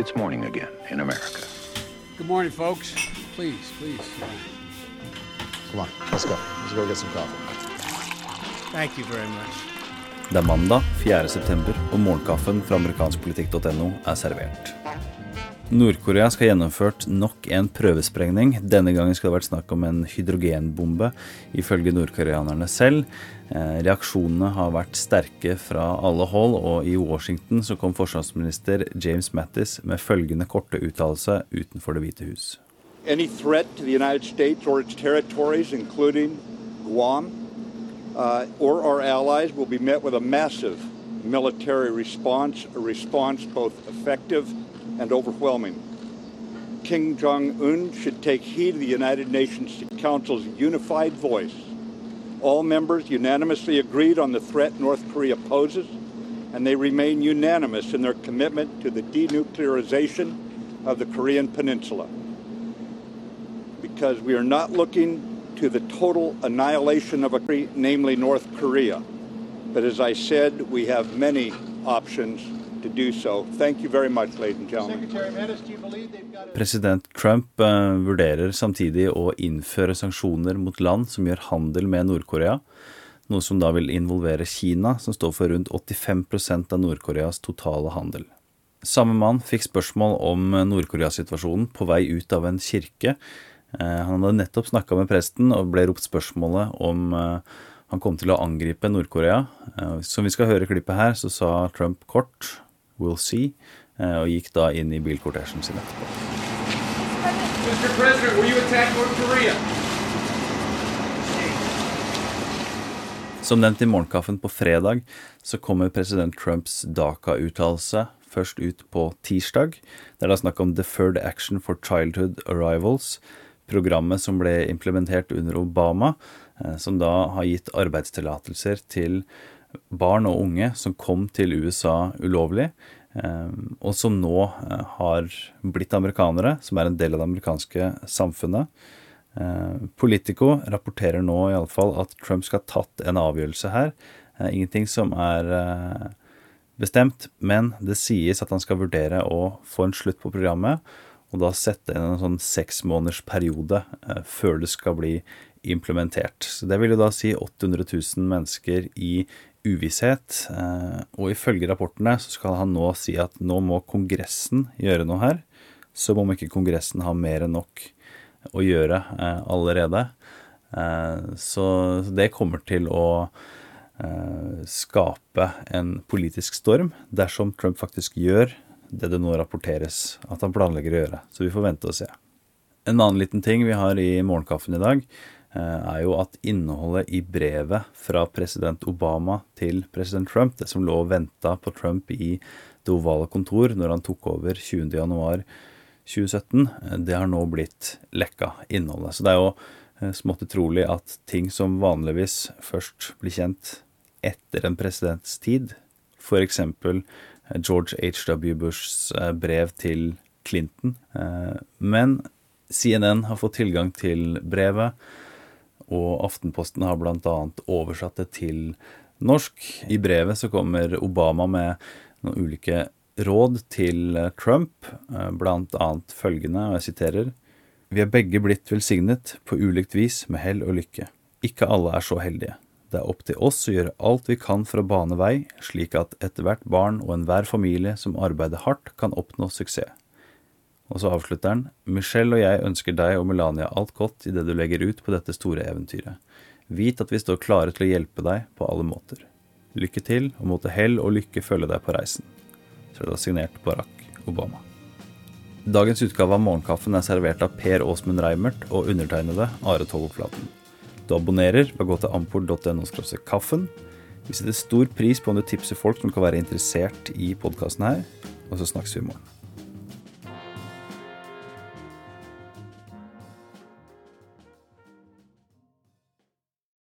It's morning again in America. Good morning, folks. Please, please. Come on, let's go. Let's go get some coffee. Thank you very much. Det er mandag 4. september, og morgenkaffen fra amerikanskpolitikk.no er servert. Nord-Korea skal ha gjennomført nok en prøvesprengning. Denne gangen skal det ha vært snakk om en hydrogenbombe, ifølge nordkoreanerne selv. Eh, reaksjonene har vært sterke fra alle hold, og i Washington så kom forsvarsminister James Mattis med følgende korte uttalelse utenfor Det hvite hus. Any threat to the United States or its territories, including Guam, uh, or our allies, will be met with a massive military response, a response both and overwhelming. King Jong un should take heed of the United Nations Council's unified voice. All members unanimously agreed on the threat North Korea poses, and they remain unanimous in their commitment to the denuclearization of the Korean Peninsula. Because we are not looking to the total annihilation of a country, namely North Korea. But as I said, we have many options so. Thank you much, President Trump eh, vurderer samtidig å innføre sanksjoner mot land som gjør handel med Nord-Korea, noe som da vil involvere Kina, som står for rundt 85 av Nord-Koreas totale handel. Samme mann fikk spørsmål om Nord-Korea-situasjonen på vei ut av en kirke. Eh, Han hadde nettopp snakka med presten og ble ropt spørsmålet om eh, han kom til å angripe Nord-Korea. Som vi skal høre i klippet her, så sa Trump kort 'we'll see', eh, og gikk da inn i bilkortesjen sin etterpå. Mr. President, will you attack North Korea? Som nevnt i morgenkaffen på fredag, så kommer president Trumps DACA-uttalelse først ut på tirsdag. Det er da snakk om Deferred Action for Childhood Arrivals, programmet som ble implementert under Obama, eh, som da har gitt arbeidstillatelser til barn og unge som kom til USA ulovlig, eh, og som nå eh, har blitt amerikanere, som er en del av det amerikanske samfunnet. Eh, Politico rapporterer nå i alle fall at Trump skal ha tatt en avgjørelse her. Ingenting som er bestemt, men det sies at han skal vurdere å få en slutt på programmet, og da sette inn en sånn seks måneders periode eh, før det skal bli implementert. Så det vil jo da si 800 000 mennesker i uvisshet, eh, og ifølge rapportene så skal han nå si at nå må Kongressen gjøre noe her, som om ikke Kongressen har mer enn nok å gjøre eh, allerede. Eh, så så det kommer til å skape en politisk storm dersom Trump faktisk gjør det det nå rapporteres at han planlegger å gjøre. Så vi får vente og se. En annen liten ting vi har i morgenkaffen i dag, er jo at innholdet i brevet fra president Obama til president Trump, det som lå og venta på Trump i det ovale kontor når han tok over 20. januar 2017, eh, det har nå blitt lekka innholdet. Så det er jo eh, smått utrolig at ting som vanligvis først blir kjent etter en presidents tid, f.eks. George H.W. Bushs eh, brev til Clinton. Eh, Men CNN har fått tilgang til brevet, og Aftenposten har bl.a. oversatt det til norsk. I brevet så kommer Obama med noen ulike råd til eh, Trump, bl.a. følgende, og jeg siterer Vi er begge blitt velsignet på ulikt vis med hell og lykke. Ikke alle er så heldige. Det er opp til oss å gjøre alt vi kan for å bane vei, slik at ethvert barn og enhver familie som arbeider hardt, kan oppnå suksess. Og så avslutter han. Michelle og jeg ønsker deg og Melania alt godt i det du legger ut på dette store eventyret. Vit at vi står klare til å hjelpe deg på alle måter. Lykke til, og måtte hell og lykke følge deg på reisen. Så er det signert Barack Obama. Dagens utgave av Morgenkaffen er servert av Per Åsmund Reimert og undertegnede Are Tolleflaten. Du abonnerer ved å gå til ampol.no kaffen. Vi setter stor pris på om du tipser folk som kan være interessert i podkasten her, og så snakkes vi i morgen.